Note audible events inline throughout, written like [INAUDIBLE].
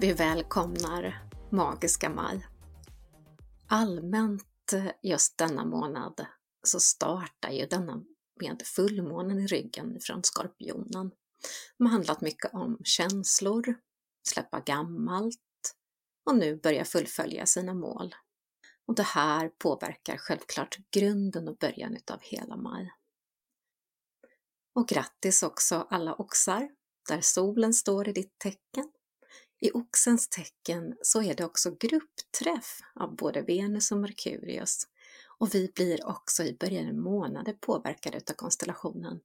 Vi välkomnar magiska maj. Allmänt eh, just denna månad så startar ju denna med fullmånen i ryggen från Skorpionen. De har handlat mycket om känslor, släppa gammalt och nu börja fullfölja sina mål. Och det här påverkar självklart grunden och början utav hela maj. Och grattis också alla oxar, där solen står i ditt tecken. I oxens tecken så är det också gruppträff av både Venus och Merkurius. Och vi blir också i början av månaden påverkade av konstellationen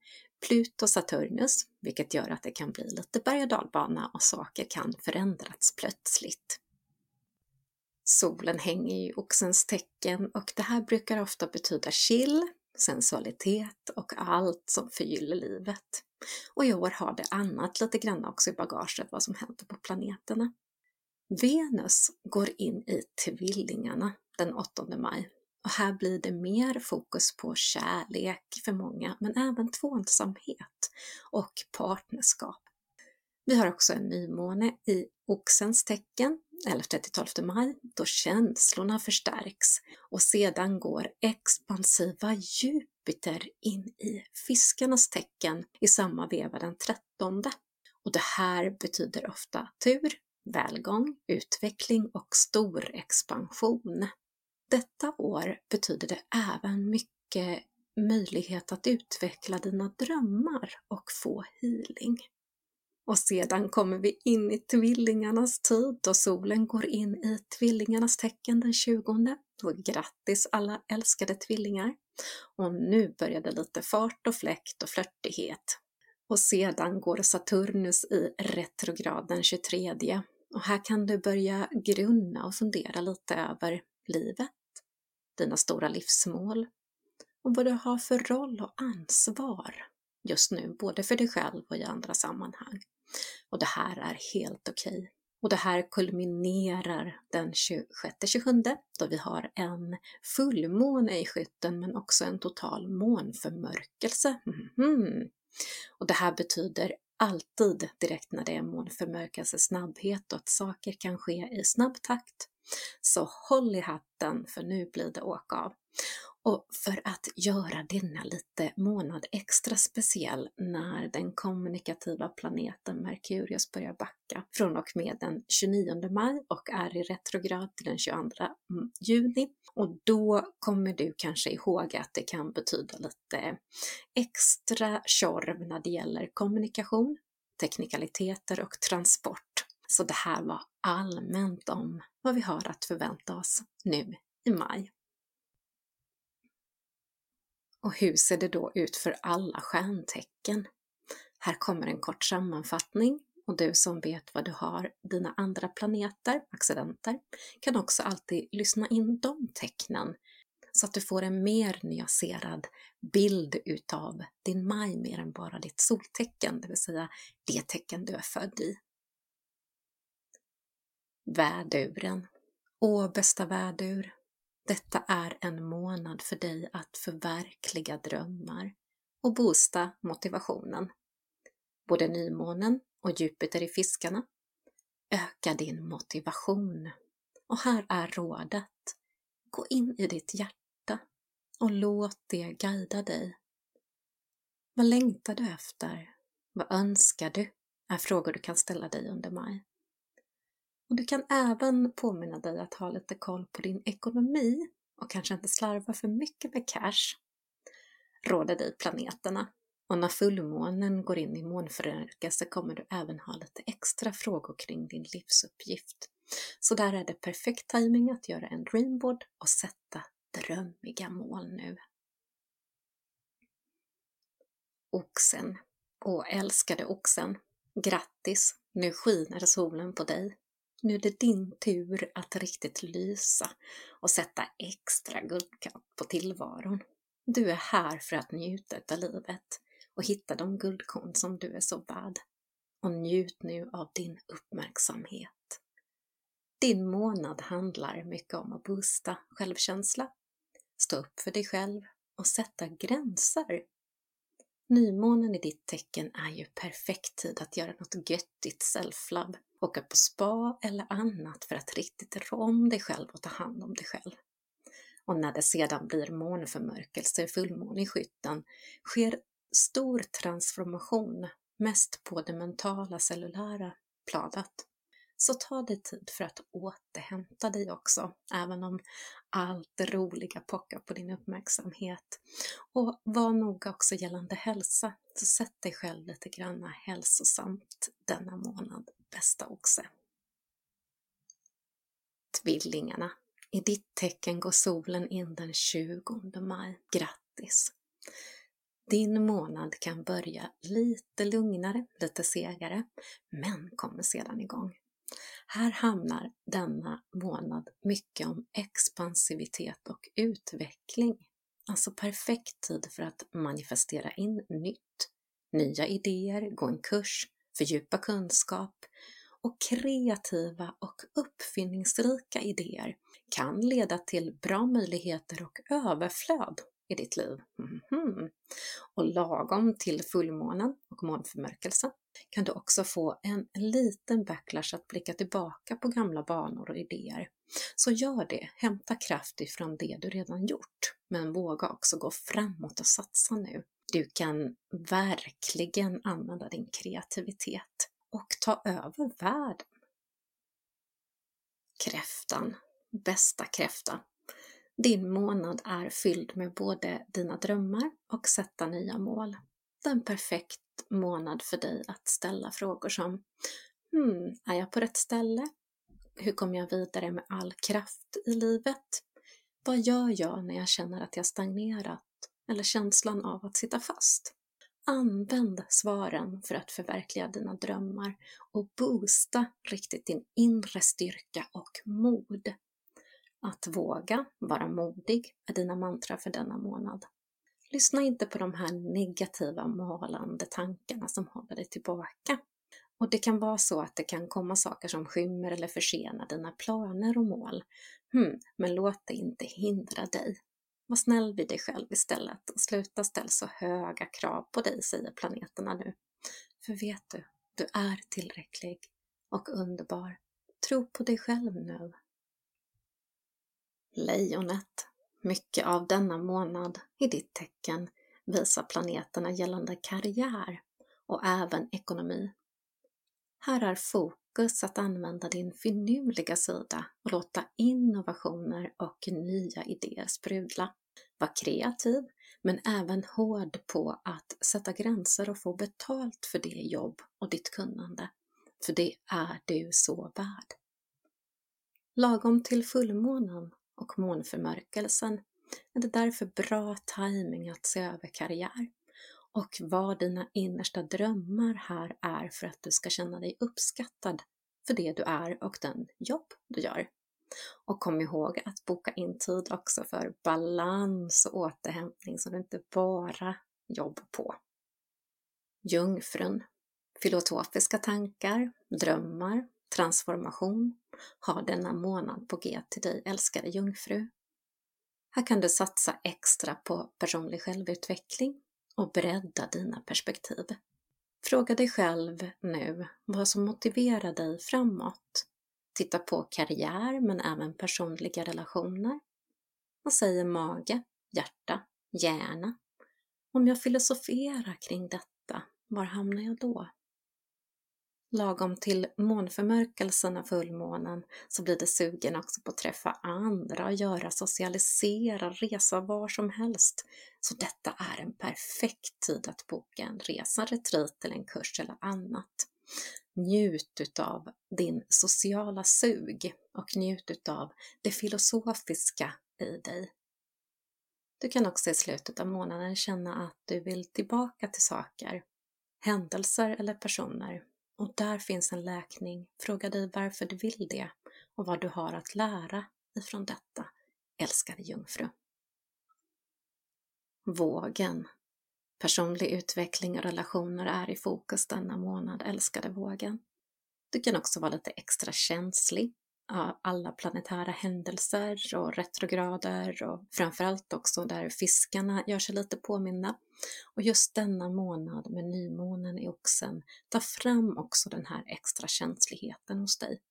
Pluto-Saturnus, vilket gör att det kan bli lite berg och dalbana och saker kan förändras plötsligt. Solen hänger i oxens tecken och det här brukar ofta betyda chill, sensualitet och allt som förgyller livet. Och i år har det annat lite grann också i bagaget vad som händer på planeterna. Venus går in i tvillingarna den 8 maj och här blir det mer fokus på kärlek för många, men även tvåsamhet och partnerskap. Vi har också en nymåne i Oxens tecken 11-12 maj då känslorna förstärks och sedan går expansiva Jupiter in i fiskarnas tecken i samma veva den 13. Och det här betyder ofta tur, välgång, utveckling och stor expansion. Detta år betyder det även mycket möjlighet att utveckla dina drömmar och få healing. Och sedan kommer vi in i tvillingarnas tid och solen går in i tvillingarnas tecken den 20. Så grattis alla älskade tvillingar! Och nu börjar det lite fart och fläkt och flörtighet. Och sedan går Saturnus i retrograd den 23. Och här kan du börja grunna och fundera lite över livet, dina stora livsmål och vad du har för roll och ansvar just nu, både för dig själv och i andra sammanhang. Och det här är helt okej. Okay. Och det här kulminerar den 26-27 då vi har en fullmåne i skytten men också en total månförmörkelse. Mm. Och det här betyder alltid direkt när det är månförmörkelse snabbhet och att saker kan ske i snabb takt. Så håll i hatten för nu blir det åka av. Och för att göra denna lite månad extra speciell när den kommunikativa planeten Merkurius börjar backa från och med den 29 maj och är i retrograd till den 22 mm, juni. Och då kommer du kanske ihåg att det kan betyda lite extra tjorv när det gäller kommunikation, teknikaliteter och transport. Så det här var allmänt om vad vi har att förvänta oss nu i maj. Och hur ser det då ut för alla stjärntecken? Här kommer en kort sammanfattning och du som vet vad du har dina andra planeter, accidenter, kan också alltid lyssna in de tecknen så att du får en mer nyanserad bild utav din maj mer än bara ditt soltecken, det vill säga det tecken du är född i. Väduren. Åh, bästa vädur! Detta är en månad för dig att förverkliga drömmar och boosta motivationen. Både nymånen och Jupiter i fiskarna. Öka din motivation. Och här är rådet. Gå in i ditt hjärta och låt det guida dig. Vad längtar du efter? Vad önskar du? är frågor du kan ställa dig under maj. Och du kan även påminna dig att ha lite koll på din ekonomi och kanske inte slarva för mycket med cash. Råder dig planeterna. Och när fullmånen går in i månförmörkelse kommer du även ha lite extra frågor kring din livsuppgift. Så där är det perfekt timing att göra en dreamboard och sätta drömmiga mål nu. Oxen. Åh, älskade oxen! Grattis! Nu skiner solen på dig. Nu är det din tur att riktigt lysa och sätta extra guldkant på tillvaron. Du är här för att njuta av livet och hitta de guldkorn som du är så värd. Och njut nu av din uppmärksamhet. Din månad handlar mycket om att boosta självkänsla, stå upp för dig själv och sätta gränser. Nymånen i ditt tecken är ju perfekt tid att göra något göttigt self-love åka på spa eller annat för att riktigt rå om dig själv och ta hand om dig själv. Och när det sedan blir månförmörkelse, fullmåne i skytten, sker stor transformation, mest på det mentala cellulära planet. Så ta dig tid för att återhämta dig också, även om allt det roliga pockar på din uppmärksamhet. Och var noga också gällande hälsa, så sätt dig själv lite granna hälsosamt denna månad, bästa oxe. Tvillingarna. I ditt tecken går solen in den 20 maj. Grattis! Din månad kan börja lite lugnare, lite segare, men kommer sedan igång. Här hamnar denna månad mycket om expansivitet och utveckling. Alltså perfekt tid för att manifestera in nytt, nya idéer, gå en kurs, fördjupa kunskap och kreativa och uppfinningsrika idéer kan leda till bra möjligheter och överflöd i ditt liv. Mm -hmm. Och lagom till fullmånen och månförmörkelsen kan du också få en liten backlash att blicka tillbaka på gamla banor och idéer. Så gör det, hämta kraft ifrån det du redan gjort, men våga också gå framåt och satsa nu. Du kan verkligen använda din kreativitet och ta över världen. Kräftan, bästa kräfta. Din månad är fylld med både dina drömmar och sätta nya mål. Det är en perfekt månad för dig att ställa frågor som Hmm, är jag på rätt ställe? Hur kommer jag vidare med all kraft i livet? Vad gör jag när jag känner att jag stagnerat eller känslan av att sitta fast? Använd svaren för att förverkliga dina drömmar och boosta riktigt din inre styrka och mod. Att våga vara modig är dina mantra för denna månad. Lyssna inte på de här negativa malande tankarna som håller dig tillbaka. Och det kan vara så att det kan komma saker som skymmer eller försenar dina planer och mål. Hmm, men låt det inte hindra dig. Var snäll vid dig själv istället och sluta ställa så höga krav på dig, säger planeterna nu. För vet du, du är tillräcklig och underbar. Tro på dig själv nu. Lejonet. Mycket av denna månad i ditt tecken visar planeterna gällande karriär och även ekonomi. Här är fokus att använda din finurliga sida och låta innovationer och nya idéer sprudla. Var kreativ, men även hård på att sätta gränser och få betalt för det jobb och ditt kunnande. För det är du så värd. Lagom till fullmånen och månförmörkelsen är det därför bra timing att se över karriär och vad dina innersta drömmar här är för att du ska känna dig uppskattad för det du är och den jobb du gör. Och kom ihåg att boka in tid också för balans och återhämtning så du inte bara jobbar på. Jungfrun. Filotofiska tankar, drömmar, transformation har denna månad på G till dig älskade jungfru. Här kan du satsa extra på personlig självutveckling och bredda dina perspektiv. Fråga dig själv nu vad som motiverar dig framåt. Titta på karriär men även personliga relationer. Vad säger mage, hjärta, hjärna? Om jag filosoferar kring detta, var hamnar jag då? lagom till månförmörkelsen av fullmånen så blir det sugen också på att träffa andra, göra, socialisera, resa var som helst. Så detta är en perfekt tid att boka en resa, retreat eller en kurs eller annat. Njut utav din sociala sug och njut utav det filosofiska i dig. Du kan också i slutet av månaden känna att du vill tillbaka till saker, händelser eller personer och där finns en läkning. Fråga dig varför du vill det och vad du har att lära ifrån detta, älskade jungfru. Vågen. Personlig utveckling och relationer är i fokus denna månad, älskade vågen. Du kan också vara lite extra känslig, av alla planetära händelser och retrograder och framförallt också där fiskarna gör sig lite påminna. Och just denna månad med nymånen i oxen tar fram också den här extra känsligheten hos dig.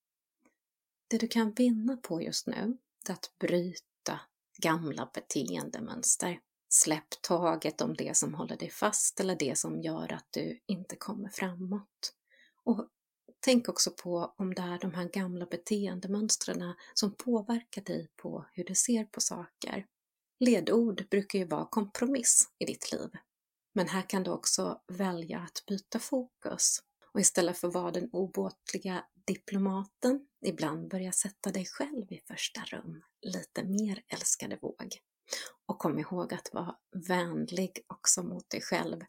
Det du kan vinna på just nu är att bryta gamla beteendemönster. Släpp taget om det som håller dig fast eller det som gör att du inte kommer framåt. Och tänk också på om det är de här gamla beteendemönstren som påverkar dig på hur du ser på saker. Ledord brukar ju vara kompromiss i ditt liv. Men här kan du också välja att byta fokus och istället för att vara den obåtliga diplomaten ibland börja sätta dig själv i första rum, lite mer älskade våg. Och kom ihåg att vara vänlig också mot dig själv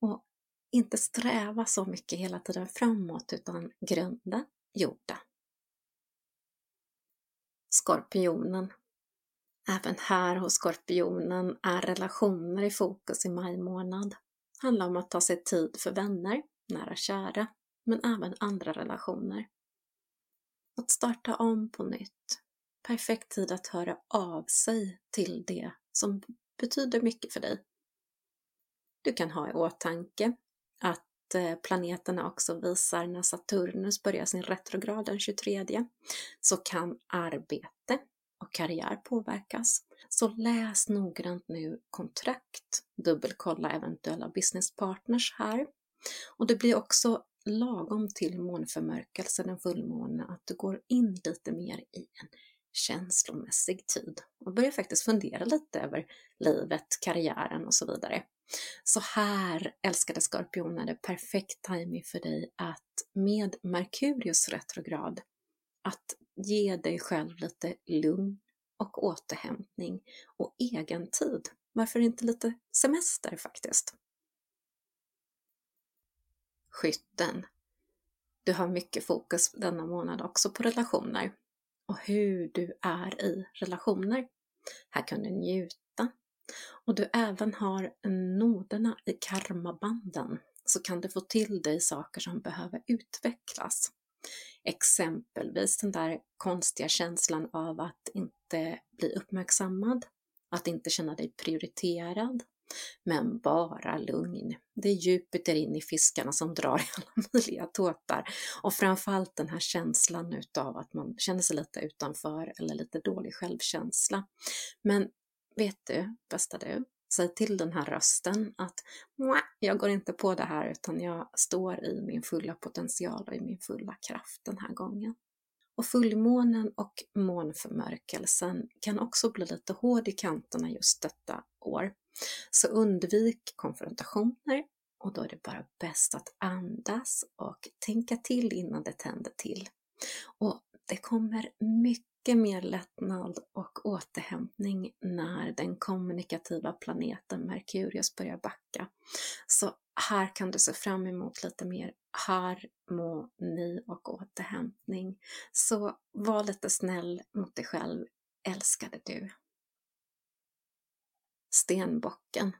och inte sträva så mycket hela tiden framåt utan grunda, jorda. Skorpionen. Även här hos Skorpionen är relationer i fokus i maj månad. Handlar om att ta sig tid för vänner, nära kära, men även andra relationer. Att starta om på nytt. Perfekt tid att höra av sig till det som betyder mycket för dig. Du kan ha i åtanke att eh, planeterna också visar när Saturnus börjar sin retrograd den 23 så kan arbete och karriär påverkas. Så läs noggrant nu kontrakt, dubbelkolla eventuella businesspartners här. Och det blir också lagom till månförmörkelsen, den fullmåne, att du går in lite mer i en känslomässig tid och börjar faktiskt fundera lite över livet, karriären och så vidare. Så här, älskade skorpioner, det perfekt timing för dig att med Merkurius retrograd att ge dig själv lite lugn och återhämtning och egen tid. Varför inte lite semester faktiskt? Skytten. Du har mycket fokus denna månad också på relationer och hur du är i relationer. Här kan du njuta. Och du även har noderna i karmabanden så kan du få till dig saker som behöver utvecklas. Exempelvis den där konstiga känslan av att inte bli uppmärksammad, att inte känna dig prioriterad, men bara lugn. Det är Jupiter in i fiskarna som drar i alla [LAUGHS] möjliga tåtar och framförallt den här känslan utav att man känner sig lite utanför eller lite dålig självkänsla. Men vet du, bästa du, säg till den här rösten att jag går inte på det här utan jag står i min fulla potential och i min fulla kraft den här gången. Och fullmånen och månförmörkelsen kan också bli lite hård i kanterna just detta år. Så undvik konfrontationer och då är det bara bäst att andas och tänka till innan det tänder till. Och det kommer mycket mer lättnad och återhämtning när den kommunikativa planeten Merkurius börjar backa. Så här kan du se fram emot lite mer harmoni och återhämtning. Så var lite snäll mot dig själv, älskade du. Stenbocken.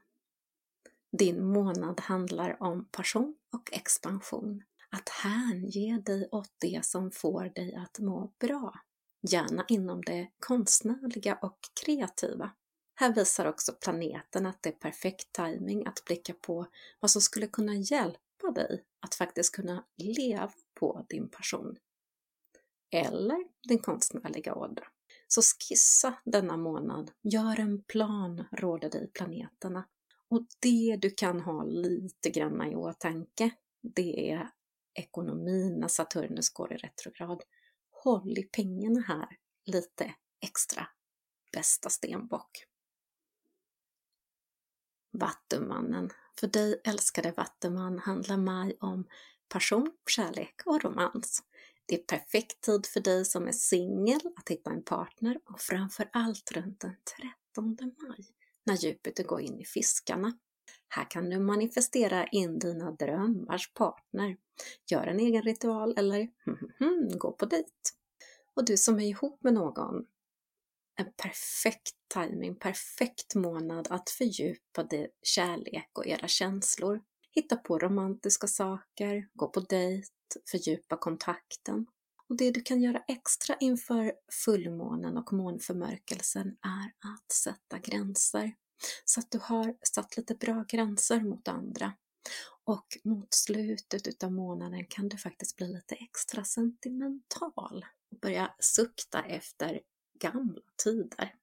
Din månad handlar om passion och expansion. Att hänge dig åt det som får dig att må bra. Gärna inom det konstnärliga och kreativa. Här visar också planeten att det är perfekt timing att blicka på vad som skulle kunna hjälpa dig att faktiskt kunna leva på din passion. Eller din konstnärliga ådra. Så skissa denna månad, gör en plan, råder dig planeterna. Och det du kan ha lite grann i åtanke, det är ekonomin när Saturnus går i retrograd. Håll i pengarna här lite extra, bästa stenbock. Vattumannen. För dig älskade Vattuman handlar maj om passion, kärlek och romans. Det är perfekt tid för dig som är singel att hitta en partner och framför allt runt den 13 maj när Jupiter går in i fiskarna. Här kan du manifestera in dina drömmars partner. Gör en egen ritual eller [LAUGHS] gå på dejt. Och du som är ihop med någon, en perfekt timing, perfekt månad att fördjupa din kärlek och era känslor. Hitta på romantiska saker, gå på dejt, fördjupa kontakten. Och det du kan göra extra inför fullmånen och månförmörkelsen är att sätta gränser. Så att du har satt lite bra gränser mot andra. Och mot slutet utav månaden kan du faktiskt bli lite extra sentimental och börja sukta efter gamla tider.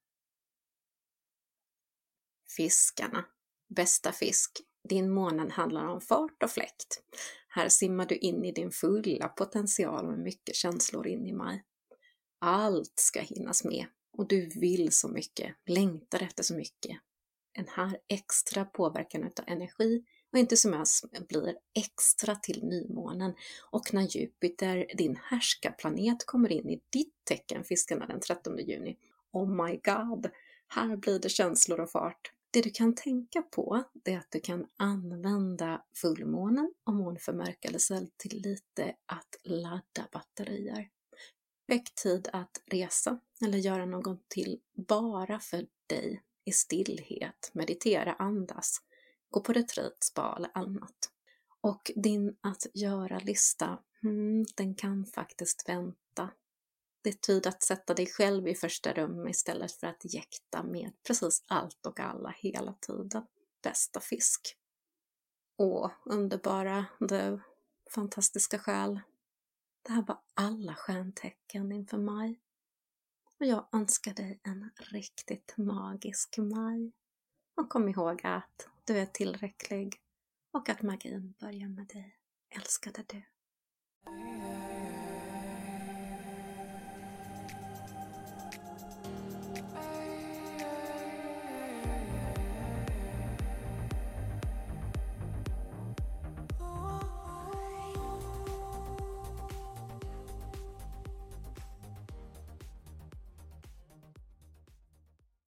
Fiskarna. Bästa fisk. Din månad handlar om fart och fläkt. Här simmar du in i din fulla potential med mycket känslor in i maj. Allt ska hinnas med och du vill så mycket, längtar efter så mycket. Den här extra påverkan utav energi och entusiasm blir extra till nymånen och när Jupiter, din härskarplanet, kommer in i ditt tecken, fiskarna, den 13 juni. Oh my god! Här blir det känslor och fart. Det du kan tänka på det är att du kan använda fullmånen och månförmörkelsen till lite att ladda batterier. Väck tid att resa eller göra något till bara för dig i stillhet, meditera, andas, gå på retreat, spa eller annat. Och din att göra-lista, hmm, den kan faktiskt vänta det är tid att sätta dig själv i första rum istället för att jäkta med precis allt och alla hela tiden. Bästa fisk. Åh, underbara du, fantastiska själ. Det här var alla stjärntecken inför maj. Och jag önskar dig en riktigt magisk maj. Och kom ihåg att du är tillräcklig och att magin börjar med dig. Älskade du.